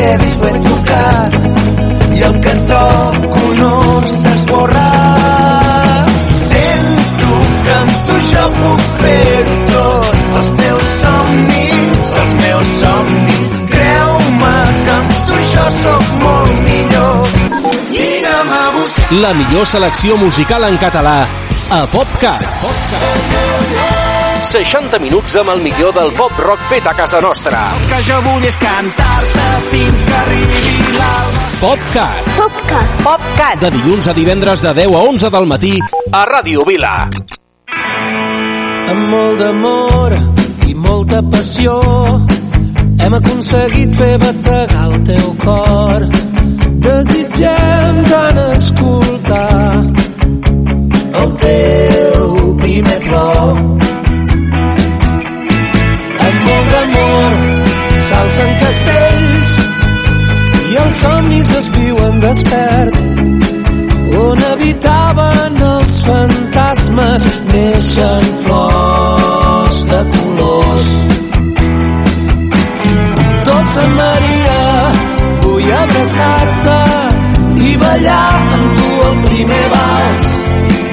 que ho he tocat i el que toco no s'esborra. Sento que amb tu jo puc fer tot, els teus somnis, els meus somnis. Creu-me que amb tu jo sóc molt millor. La millor selecció musical en català a PopCat. PopCat. 60 minuts amb el millor del pop rock fet a casa nostra. El que jo vull és cantar-te fins que arribi l'alba. PopCat. PopCat. PopCat. De dilluns a divendres de 10 a 11 del matí a Ràdio Vila. Amb molt d'amor i molta passió hem aconseguit fer bategar el teu cor. Desitgem tant escoltar el teu primer plor. S'alcen castells i els somnis desviuen despert on habitaven els fantasmes neixen flors de colors. Dolça Maria, vull abraçar-te i ballar amb tu el primer vals.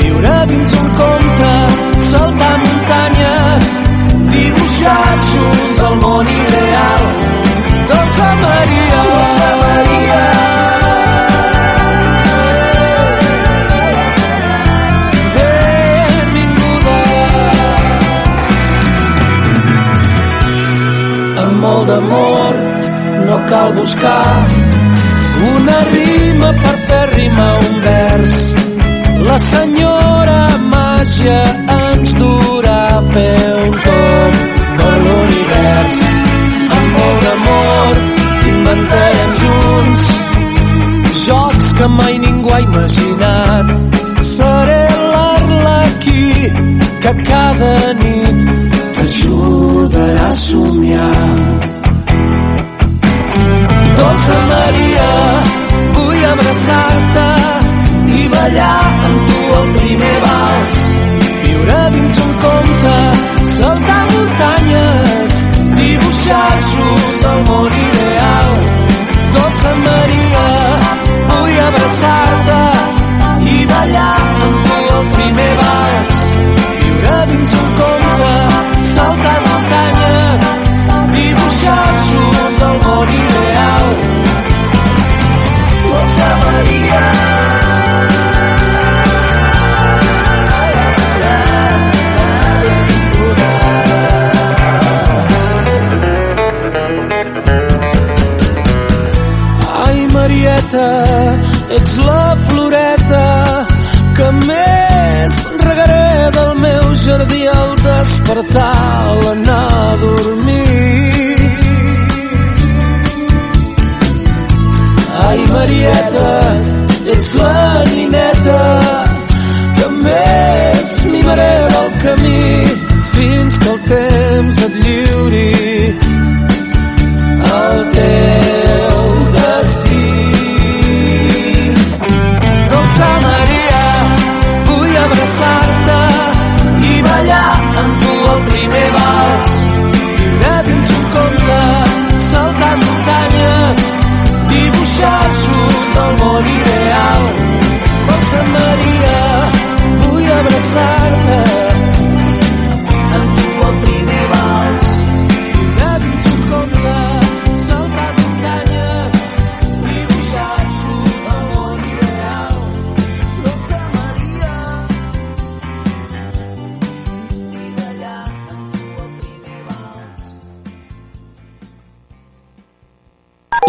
Viure dins un conte, d'amor no cal buscar una rima per fer rimar un vers. La senyora màgia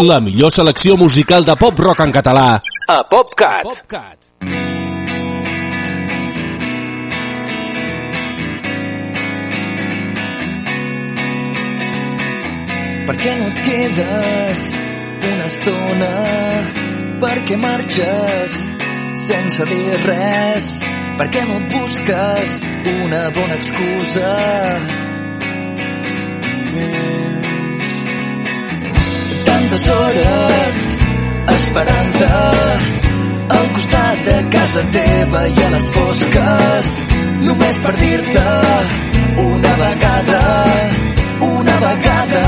La millor selecció musical de pop rock en català a PopCat. PopCat. Per què no et quedes una estona? Per què marxes sense dir res? Per què no et busques una bona excusa? Més tantes hores esperant-te al costat de casa teva i a les fosques només per dir-te una vegada una vegada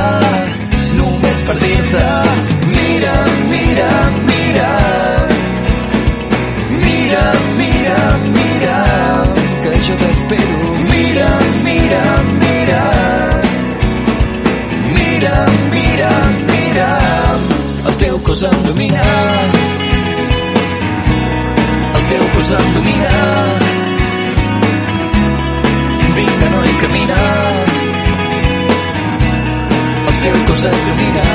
només per dir-te mira, mira, mira. Mira, mira, mira que jo t'espero. Mira, mira, mira. Mira, mira, mira cos em domina. El teu cos em domina. Vinga, noi, camina. El seu cos em domina.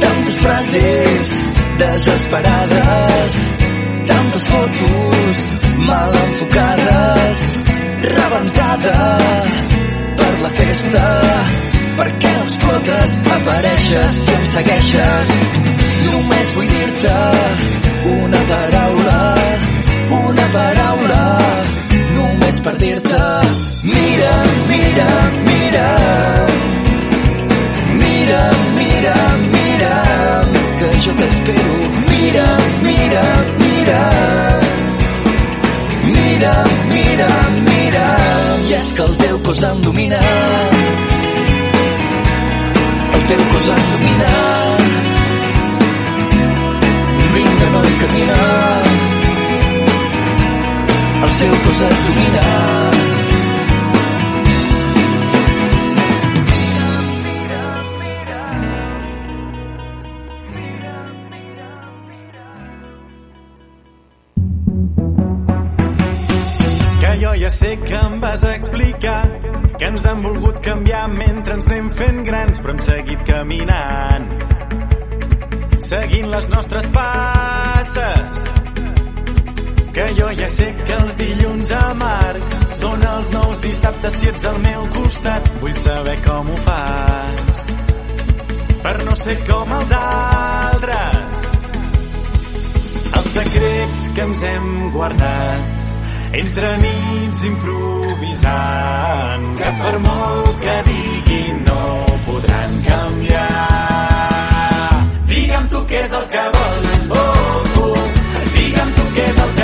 Tantes frases desesperades, tantes fotos mal enfocades, explotes? Apareixes i em segueixes. Només vull dir-te una paraula, una paraula, només per dir-te mira, mira, mira. Mira, mira, mira, que jo t'espero. Mira, mira, mira. Mira, mira, mira, i és que el teu cos em domina. El teu cos em domina. Vinga, noi, camina. El seu cos et domina. que jo ja sé que em vas explicar que ens han volgut canviar mentre ens anem fent grans però hem seguit caminant seguint les nostres passes. Que jo ja sé que els dilluns amargs són els nous dissabtes si ets al meu costat. Vull saber com ho fas per no ser com els altres. Els secrets que ens hem guardat entre nits improvisant que per molt que diguin no podran canviar digue'm tu què és el que vols oh, oh. digue'm tu què és el que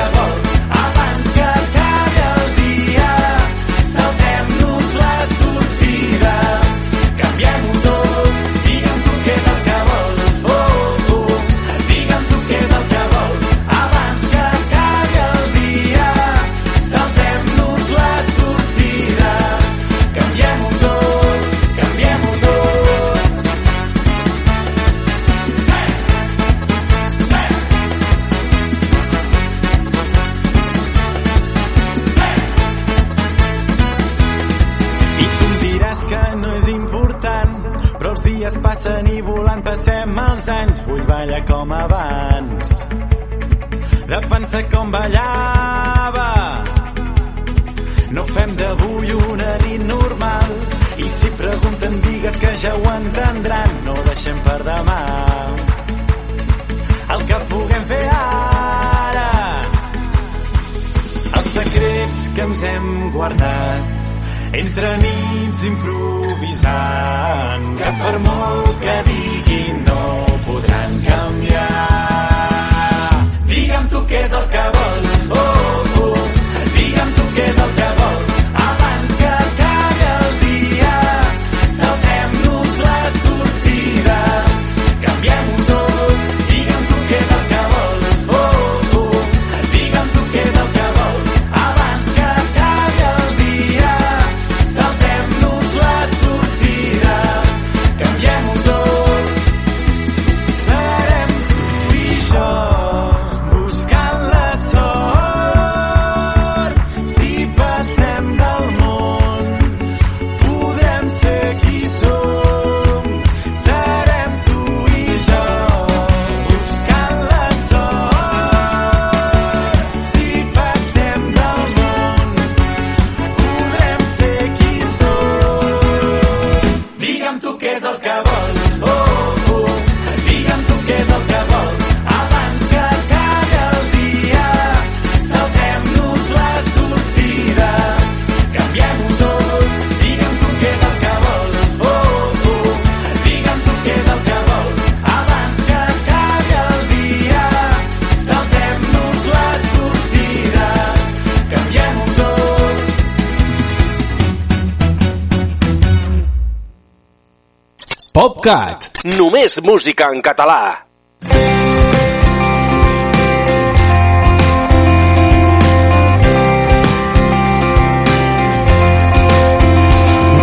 pensar com PopCat. Només música en català.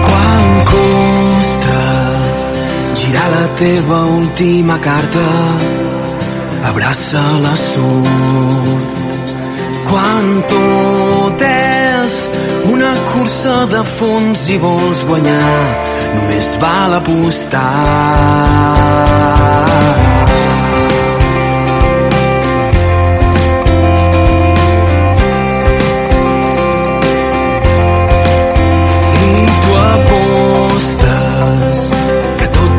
Quan costa teva última carta abraça la sort quan tot és una cursa de fons i vols guanyar només val apostar.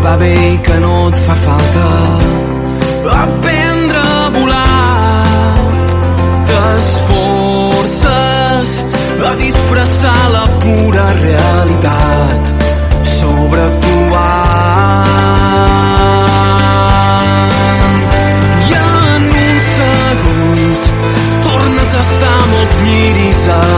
Va bé i que no et fa falta. Aprendre a volar t'esforces a disfressar la pura realitat sun.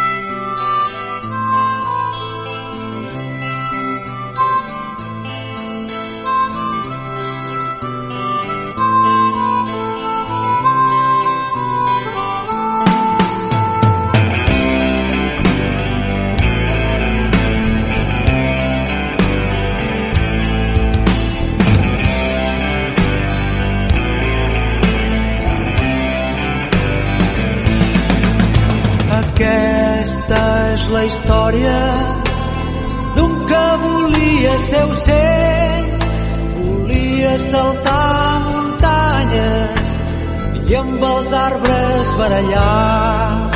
barallar.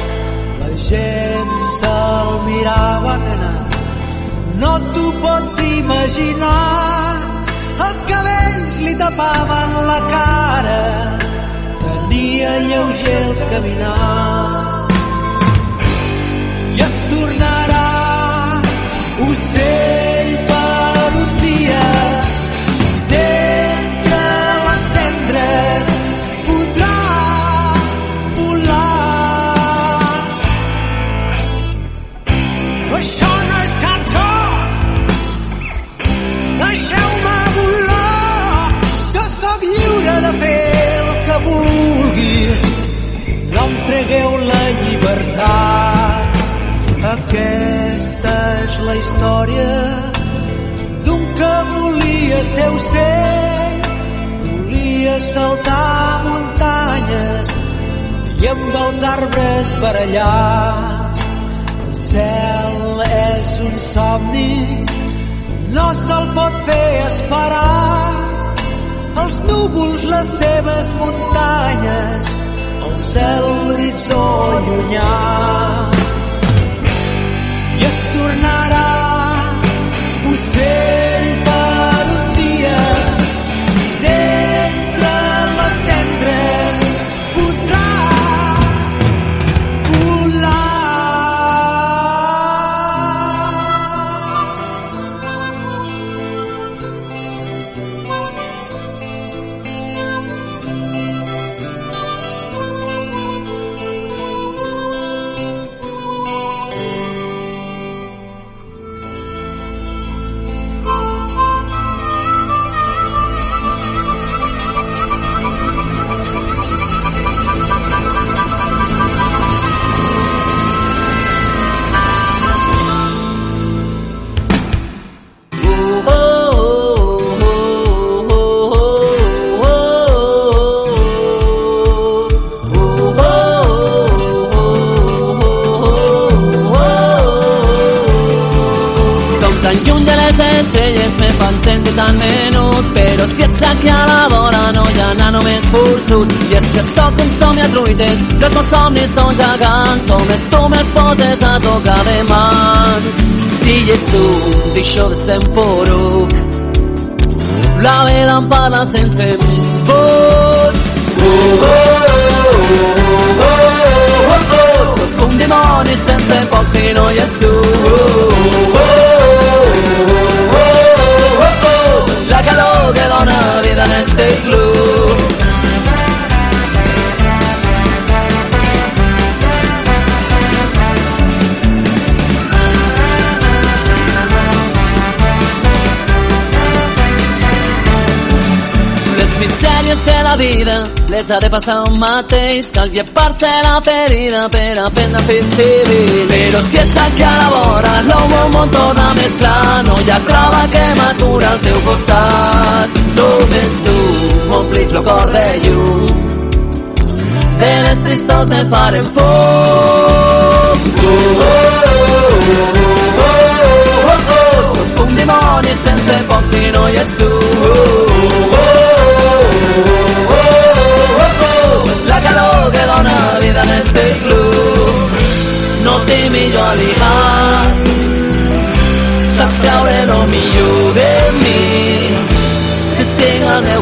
La gent se'l mirava anar, no t'ho pots imaginar. Els cabells li tapaven la cara, tenia lleuger el caminar i es tornarà ocell aquesta és la història d'un que volia ser ocell, volia saltar muntanyes i amb els arbres barallar. El cel és un somni, no se'l pot fer esperar. Els núvols, les seves muntanyes, el cel, l'horitzó llunyà menut, però si ets aquí a la vora no hi ha anar només forçut. I és que sóc un somni a truites, que els meus somnis són gegants, només tu me'ls poses a tocar de mans. Si ets tu, d'això de ser poruc, la vida em parla sense vots. Uh, oh, oh, oh, oh, oh, oh. Un dimoni sense foc si no hi ets tu. Oh, oh, oh, oh, oh. Calor que dona vida en este iglú. Vida les ha de passar un mateix, cal llepar-se la ferida per aprendre a fer civil. Però si ets aquí a la vora, el meu món torna més clar, no hi ha trava que m'atura al teu costat. Només tu m'omplis el cor de llum, de les tristors me farem foc. Uh, oh, oh, oh, oh, oh, oh. Un dimoni sense foc si no hi ets tu. Uh, oh, calor que dona vida en este iglú no té millor aliat saps treure el millor de mi que tinc al meu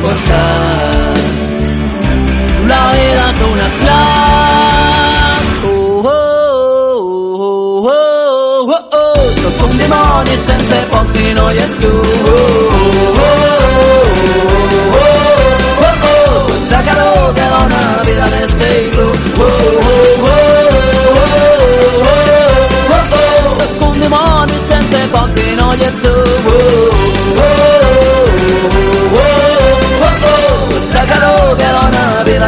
la vida és un esclat oh, oh, oh, oh, oh, oh. Sóc un dimoni sense foc si no hi ets tu oh, oh, vida en este iglú oh, oh, oh, oh, oh, oh, oh. Sóc un dimoni sense foc si no hi ets tu oh, oh, oh, oh, oh, oh. la calor que dona vida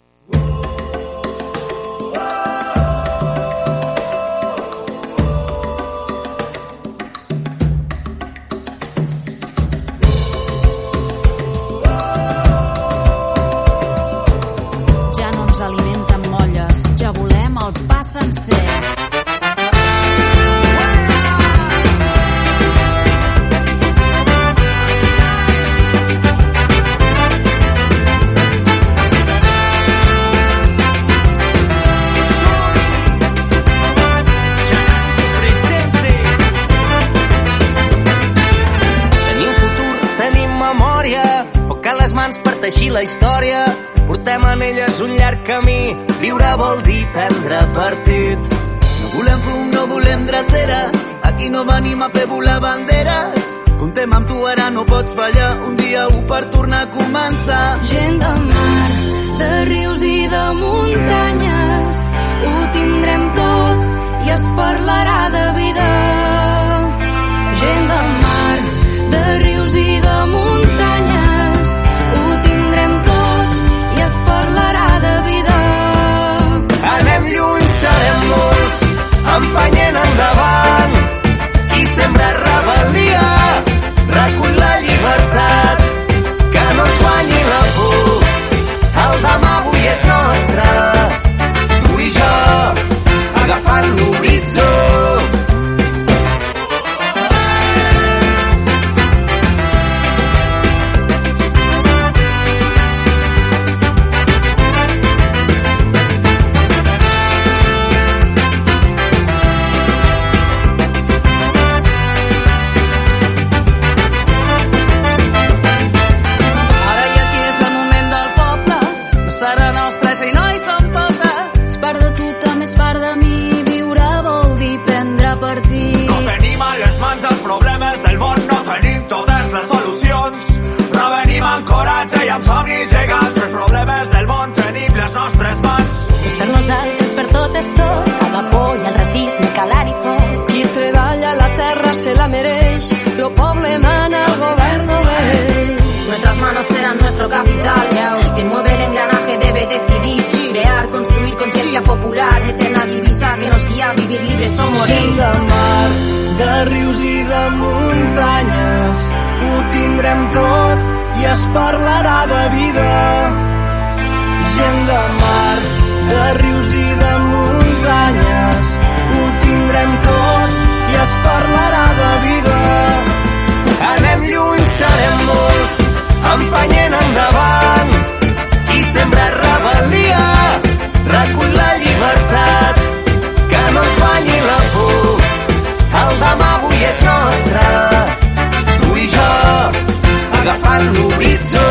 La història. Portem en elles un llarg camí, viure vol dir prendre partit. No volem fum, no volem drecera, aquí no venim a fer volar banderes. Contem amb tu, ara no pots fallar, un dia u per tornar a començar. Gent de mar, de rius i de muntanyes, ho tindrem tot i es parlarà de vida. Empenyent endavant. Qui sembra rebel·lia, recull la llibertat. Que no es guanyi la por, el demà avui és nostre. Tu i jo, agafant l'horitzó. Decidir, crear, construir conciencia popular, eterna divisa que nos guía a vivir libres o morir. Gent de mar, de rius i de muntanyes, ho tindrem tot i es parlarà de vida. Gent de mar, de rius i de muntanyes, ho tindrem tot i es parlarà de vida. Anem lluny, serem molts, empenyent agafant l'horitzó. Serem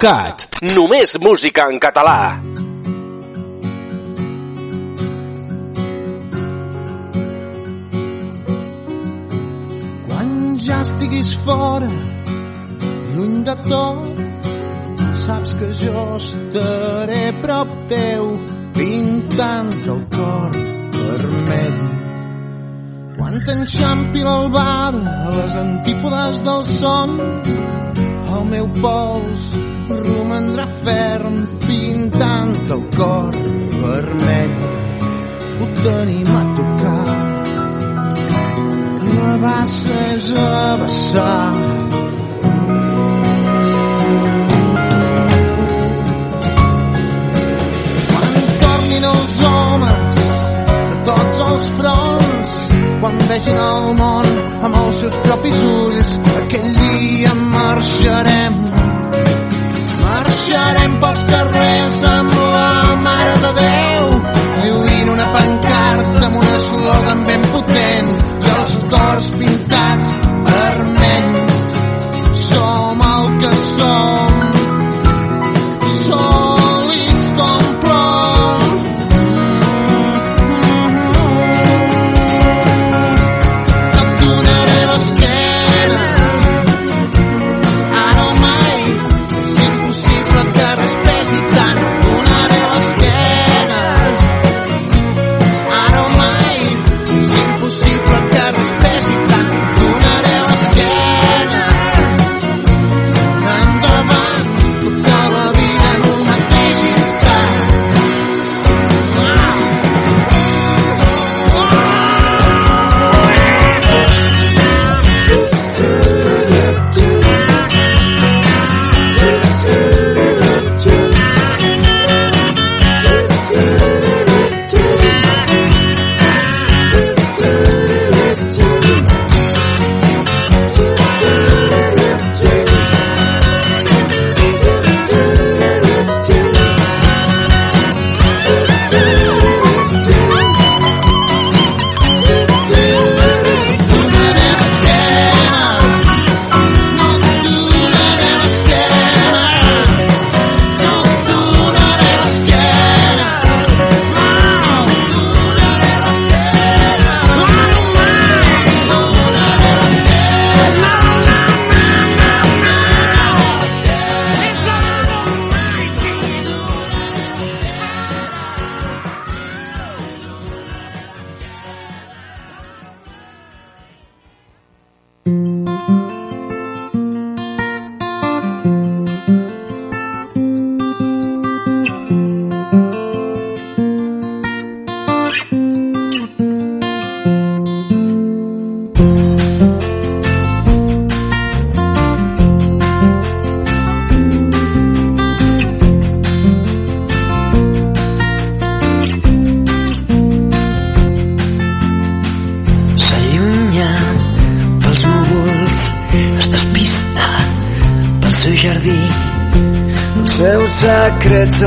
PopCat. Només música en català. Quan ja estiguis fora, lluny de tot, saps que jo estaré prop teu, pintant el cor vermell. Quan t'enxampi l'albada a les antípodes del son, el meu pols romandrà ferm pintant el cor vermell. Ho tenim a tocar la bassa és a vessar. Quan tornin els homes de tots els fronts, quan vegin el món amb els seus propis ulls, aquell dia marxarem. Marxarem pels carrers amb la Mare de Déu, lluint una pancarta amb un eslògan ben potent i els cors pintats vermells. Som el que som,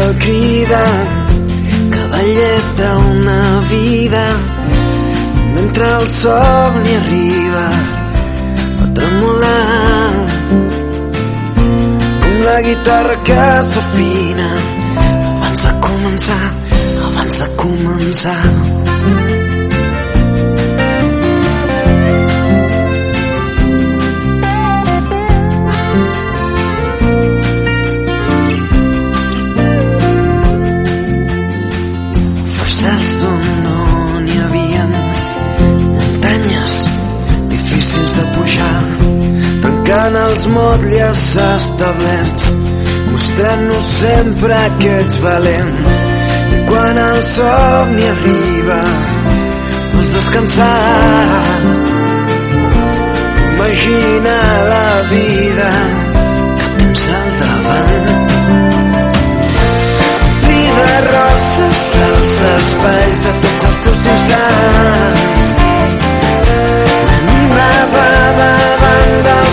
criden cada lletra una vida. Mentre el somni arriba a tremolar com la guitarra que s'afina abans de començar abans de començar forces d'on no n'hi havia muntanyes difícils de pujar tancant els motlles establerts mostrant-nos sempre que ets valent i quan el somni arriba vols descansar. Imagina la vida que pensa al davant. Vida roses de tots els teus l'ànima va davant del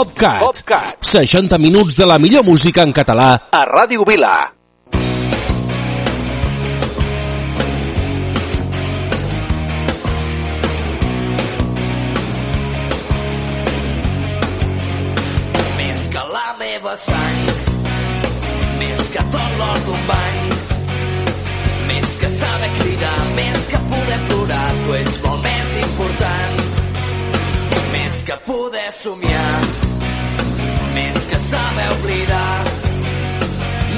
PopCat. PopCat. 60 minuts de la millor música en català a Ràdio Vila. Més que la meva sang, més que tot l'or d'un bany, més que saber cridar, més que poder plorar, tu ets molt més important. Més que poder somiar, saber oblidar,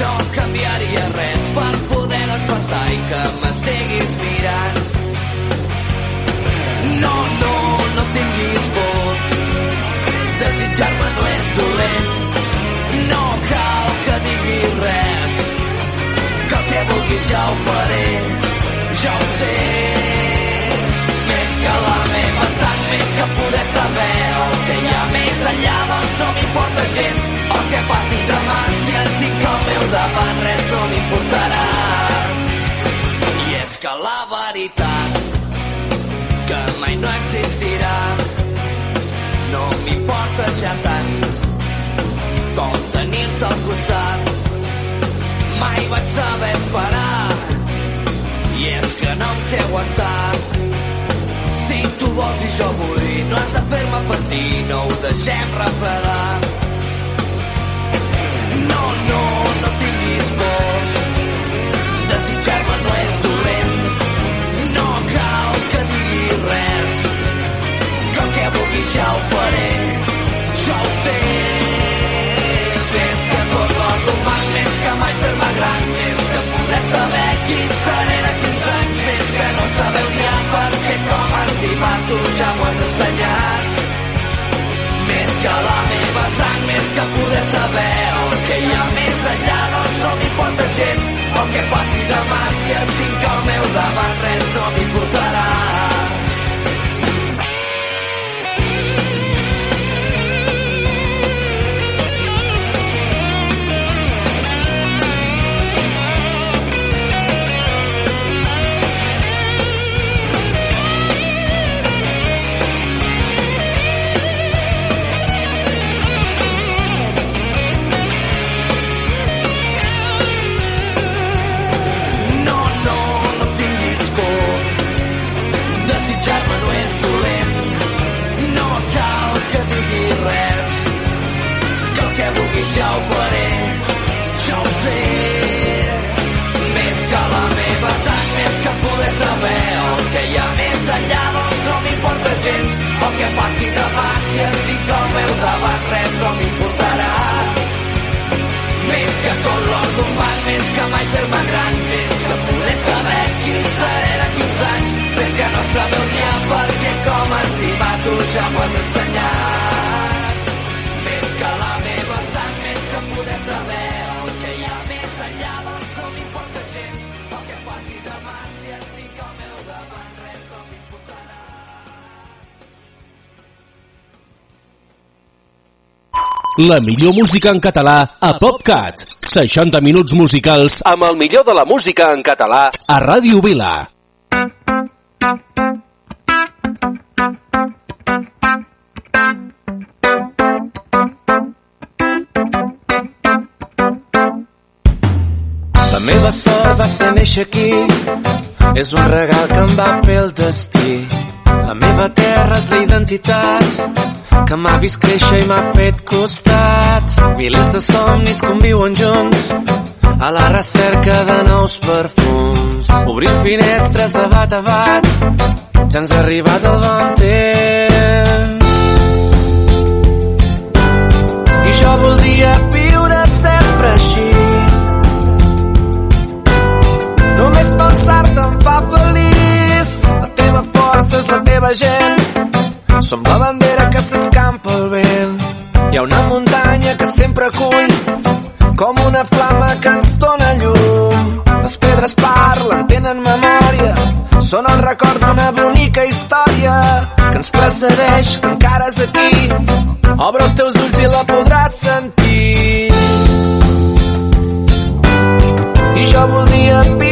no canviaria res per poder despertar i que m'estiguis mirant. No, no, no tinguis por, desitjar-me no és dolent. No cal que diguis res, que el que vulguis ja ho faré, ja ho sé. Més que la meva més que poder saber el que hi ha més enllà, doncs no m'importa gens el que passi demà. Si et tinc al meu davant, res no m'importarà. I és que la veritat que mai no existirà. No m'importa ja tant com tenir-te al costat. Mai vaig saber esperar i és que no em sé aguantar vols i jo vull. No has de fer-me patir, no ho deixem refredar. No, no, no tinguis por. Desitjar-me no és dolent. No cal que diguis res. El que vulguis ja ho faré. Que passi demà, si et tinc al La millor música en català a PopCat. 60 minuts musicals amb el millor de la música en català a Ràdio Vila. La meva sort va ser néixer aquí, és un regal que em va fer el destí. La meva terra és la identitat, que m'ha vist créixer i m'ha fet costat. Milers de somnis conviuen junts, a la recerca de nous perfums. Obrim finestres de bat a bat, ja ens ha arribat el bon temps. I jo voldria viure sempre així, Només pensar-te em fa feliç. La teva força és la teva gent. Som la bandera que s'escampa al vent. Hi ha una muntanya que sempre acull com una flama que ens dóna llum. Les pedres parlen, tenen memòria, són el record d'una bonica història que ens precedeix, que encara és aquí. Obre els teus ulls i la podràs sentir. I jo voldria viure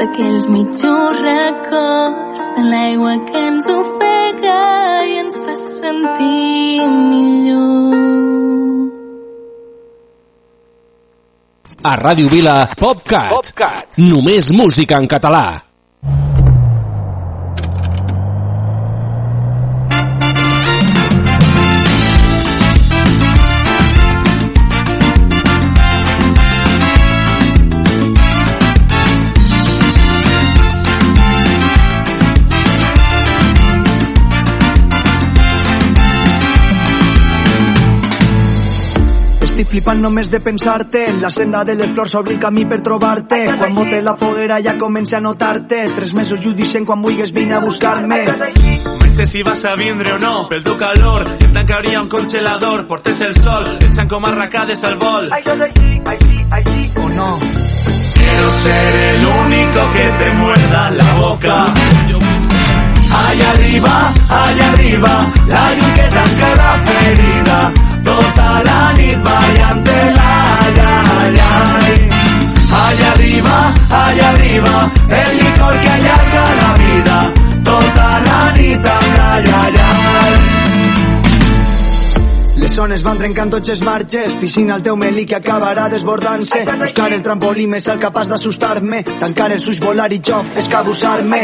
D'aquells mitjos records de l'aigua que ens ofega i ens fa sentir millor. A Ràdio Vila, PopCat. PopCat. Només música en català. Flipant només de pensar-te. En la senda de les flors obri el camí per trobar-te Quan bote la foguera ja comença a notar-te. Tres mesos dicen quan vulguis vine a buscar-me. No sé si vas a vindre o no, pel teu calor em tancaria un congelador, portes el sol echan com arracades al vol o no Quiero ser el único que te muerda la boca. Allà arriba, allà arriba, la llum que tanca la ferida. Tota la nit ballant-te-la, ai, ai. Allà arriba, allà arriba, el licor que allarga la vida. Tota la nit zones van trencant tots els marges Piscina al teu melí que acabarà desbordant-se. Buscar el trampolí més el capaç d'assustar-me. Tancar els ulls, volar i jo escabussar-me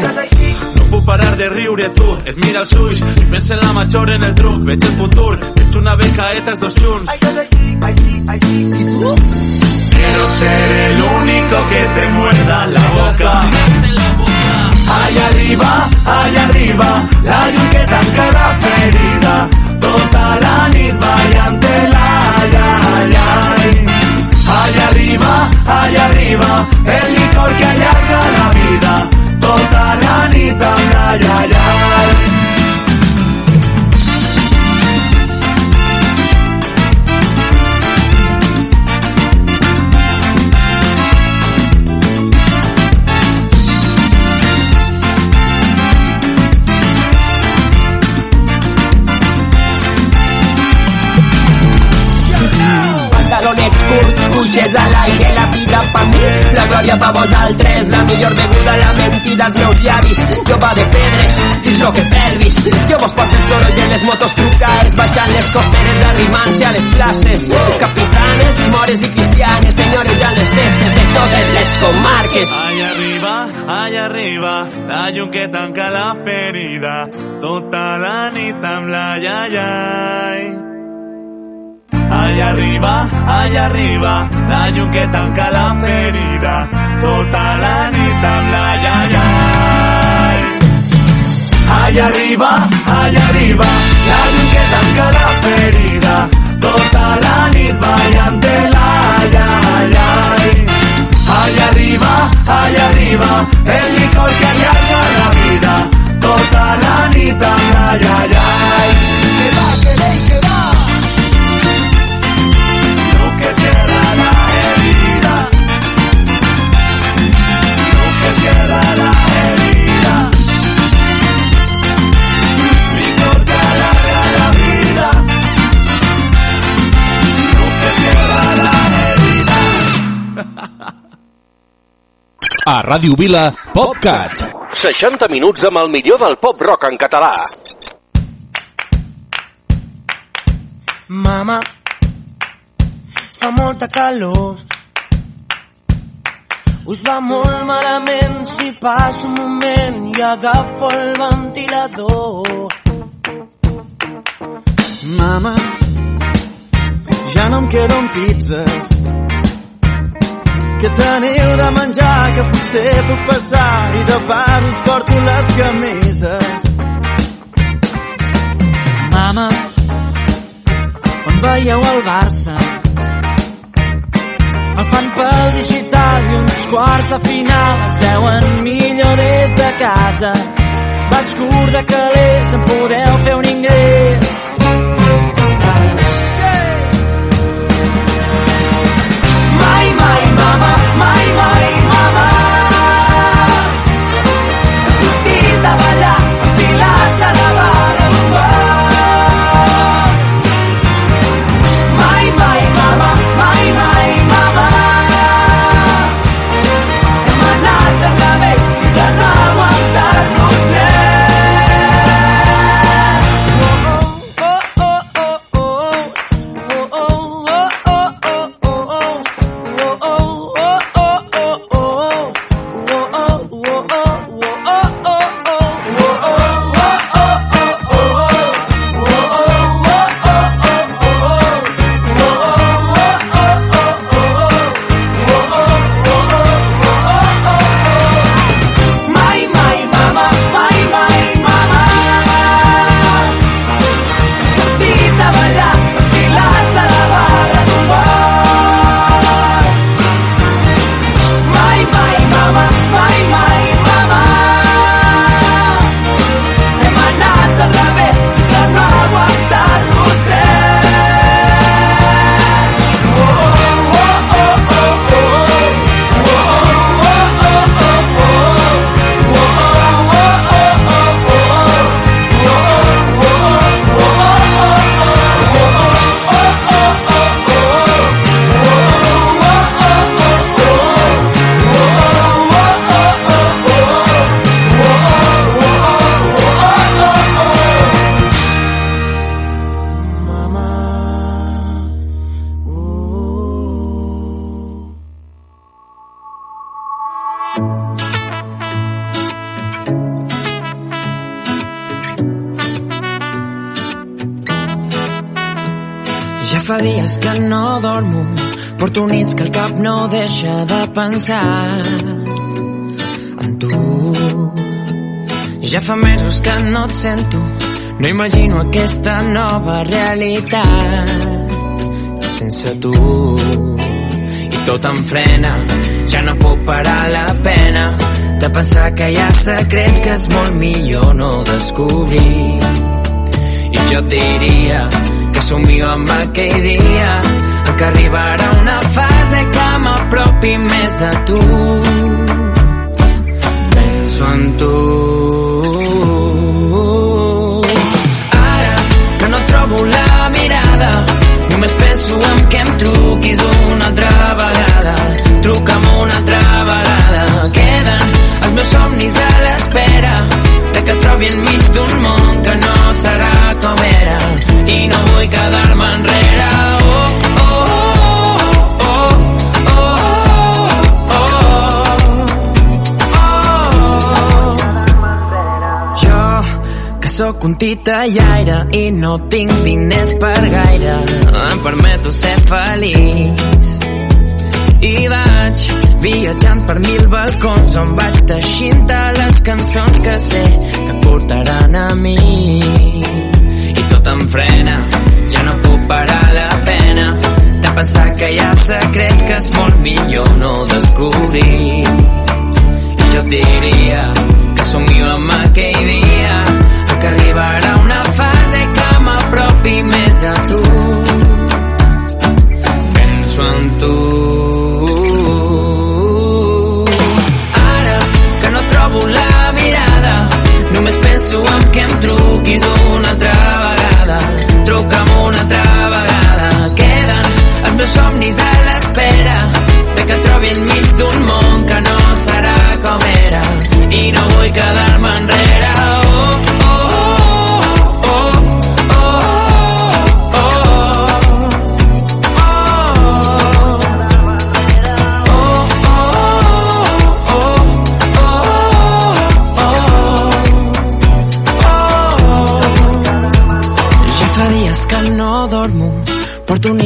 No puc parar de riure tu, et mira els ulls. I pensa en la major en el truc, veig el futur. Ets una becaeta els dos junts. Quiero ser el único que te muerda la boca. Allá arriba, allá arriba, la llum que tanca la ferida. Glòria pa vosaltres, la millor beguda, la mentida als meus llavis, jo va de pedres, dis lo que pervis, jo vos porto el soroll en les motos trucaes, baixant les coperes, arrimant-se a les capitanes, mores i cristianes, senyores a les festes de totes les comarques. Allà arriba, allà arriba, la llum que tanca la ferida, tota la nit amb la iaiai. Allà arriba, allà arriba, la llum que tanca la ferida, tota la nit amb la iaiai. Allà arriba, allà arriba, la llum que tanca la ferida, tota la nit ballant de la iaiai. Allà arriba, allà arriba, el licor que allarga la vida, tota la nit amb la iaiai. Que va, que ve i que va. A Ràdio Vila, PopCat. 60 minuts amb el millor del pop rock en català. Mama, fa molta calor. Us va molt malament si passo un moment i agafo el ventilador. Mama, ja no em queden pizzas. Que teniu de menjar, que potser puc passar i de pas us porto les camises. Mama, quan veieu el Barça, el fan pel digital i uns quarts de final es veuen millor des de casa. Vas curt de calés, en podeu fer un ingrés. Cap no deixa de pensar en tu. Ja fa mesos que no et sento, no imagino aquesta nova realitat sense tu. I tot em frena, ja no puc parar la pena de pensar que hi ha secrets que és molt millor no descobrir. I jo et diria que somio amb aquell dia en què arribarà una fase ganes de que m'apropi més a tu. Penso en tu. Ara que no trobo la mirada només penso en que em truquis una altra vegada. Truca'm una altra vegada. Queden els meus somnis a l'espera de que trobi enmig d'un món que no serà com era. I no vull quedar-me enrere. Tinc diners per gaire. Em permeto ser feliç. I vaig viatjant per mil balcons on vaig teixint de les cançons que sé que portaran a mi. I tot em frena, ja no puc parar la pena de pensar que hi ha secrets que és molt millor no descobrir. I jo diria que somio amb aquell dia penso en que em truquis una altra vegada. Truca'm una altra vegada. Queden els meus somnis a l'espera de que et trobi enmig d'un món que no serà com era i no vull quedar-me enrere.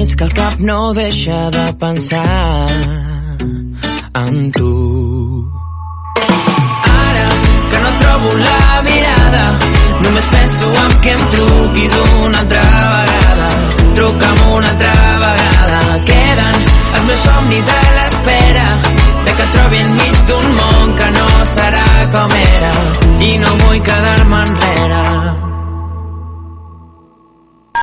Nits que el cap no deixa de pensar en tu. Ara que no trobo la mirada, només penso en que em truquis una altra vegada. Truca'm una altra vegada.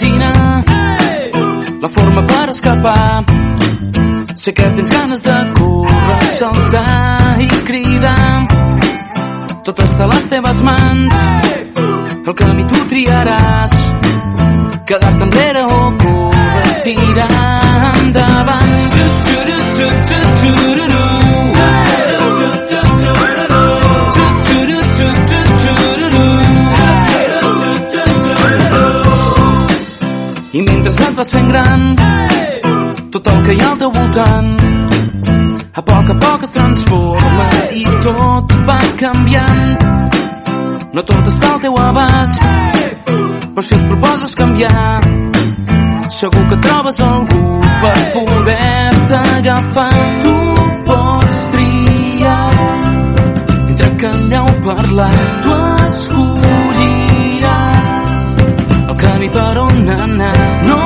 Imaginar la forma per escapar. Sé que tens ganes de córrer, saltar i cridar. Tot està a les teves mans, el camí tu triaràs. Quedar-te enrere o córrer, tirar endavant. I vas fent gran, tot el que hi ha al teu voltant, a poc a poc es transforma i tot va canviant. No tot està al teu abast, però si et proposes canviar, segur que trobes algú per poder-te agafar. Tu pots triar entre callar o parlar, tu escolliràs el camí per on anar. No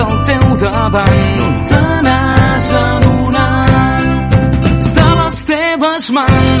al teu davant. No te n'has adonat, a les teves mans.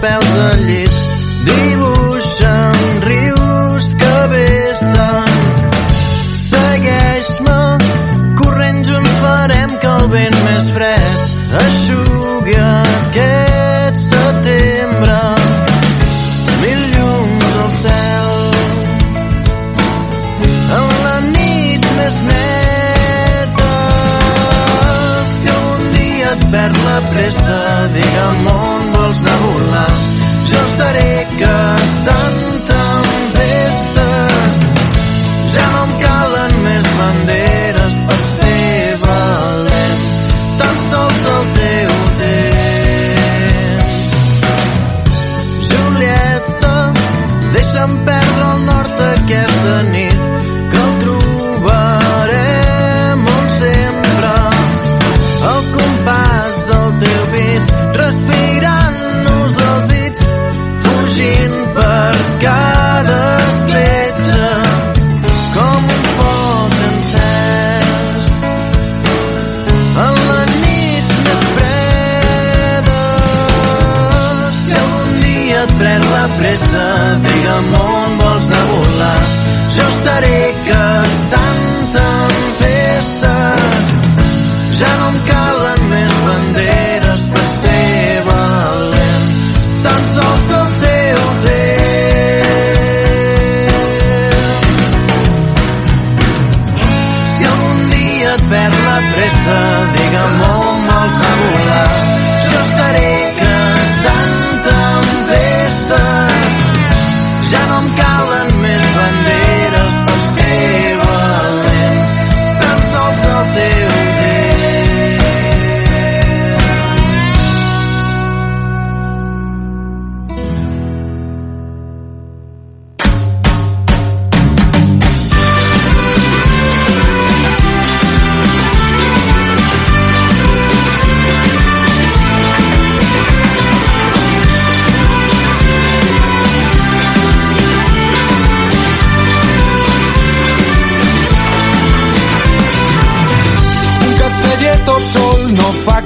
spells her lips. They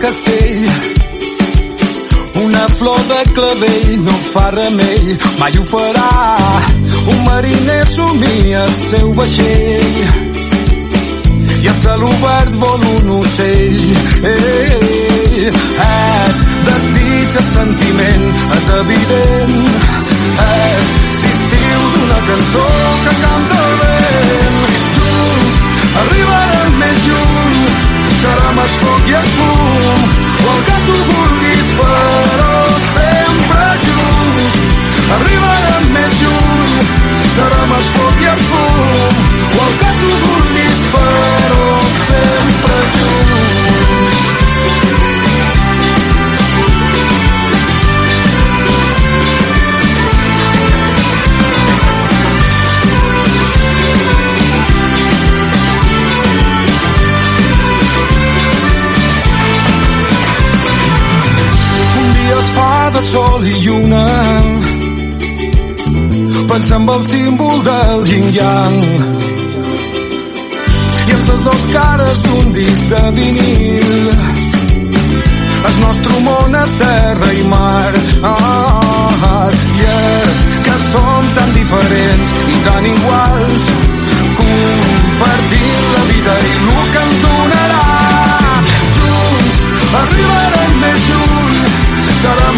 castell. Una flor de clavell no fa remei, mai ho farà. Un mariner somia el seu vaixell. I a cel obert vol un ocell. Ei, és desig, és sentiment, és evident. És s'estiu d'una cançó que canta el vent. Junts arribarem més lluny, serà més foc i es fum, o el que tu vulguis, però sempre junts. Arribarem més lluny, serà més foc i es fum, o el que sol i lluna. Pensa en el símbol del yin-yang I en les dos cares d'un disc de vinil. El nostre món és terra i mar. Ah, I és que som tan diferents i tan iguals. Compartint la vida i el que ens donarà. Junts arribarem més lluny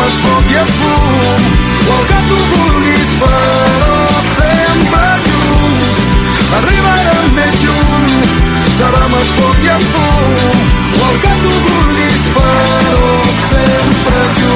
més foc i el fum o el que tu vulguis però sempre junts arribarem més lluny serà més foc i el fum o el que tu vulguis però sempre junts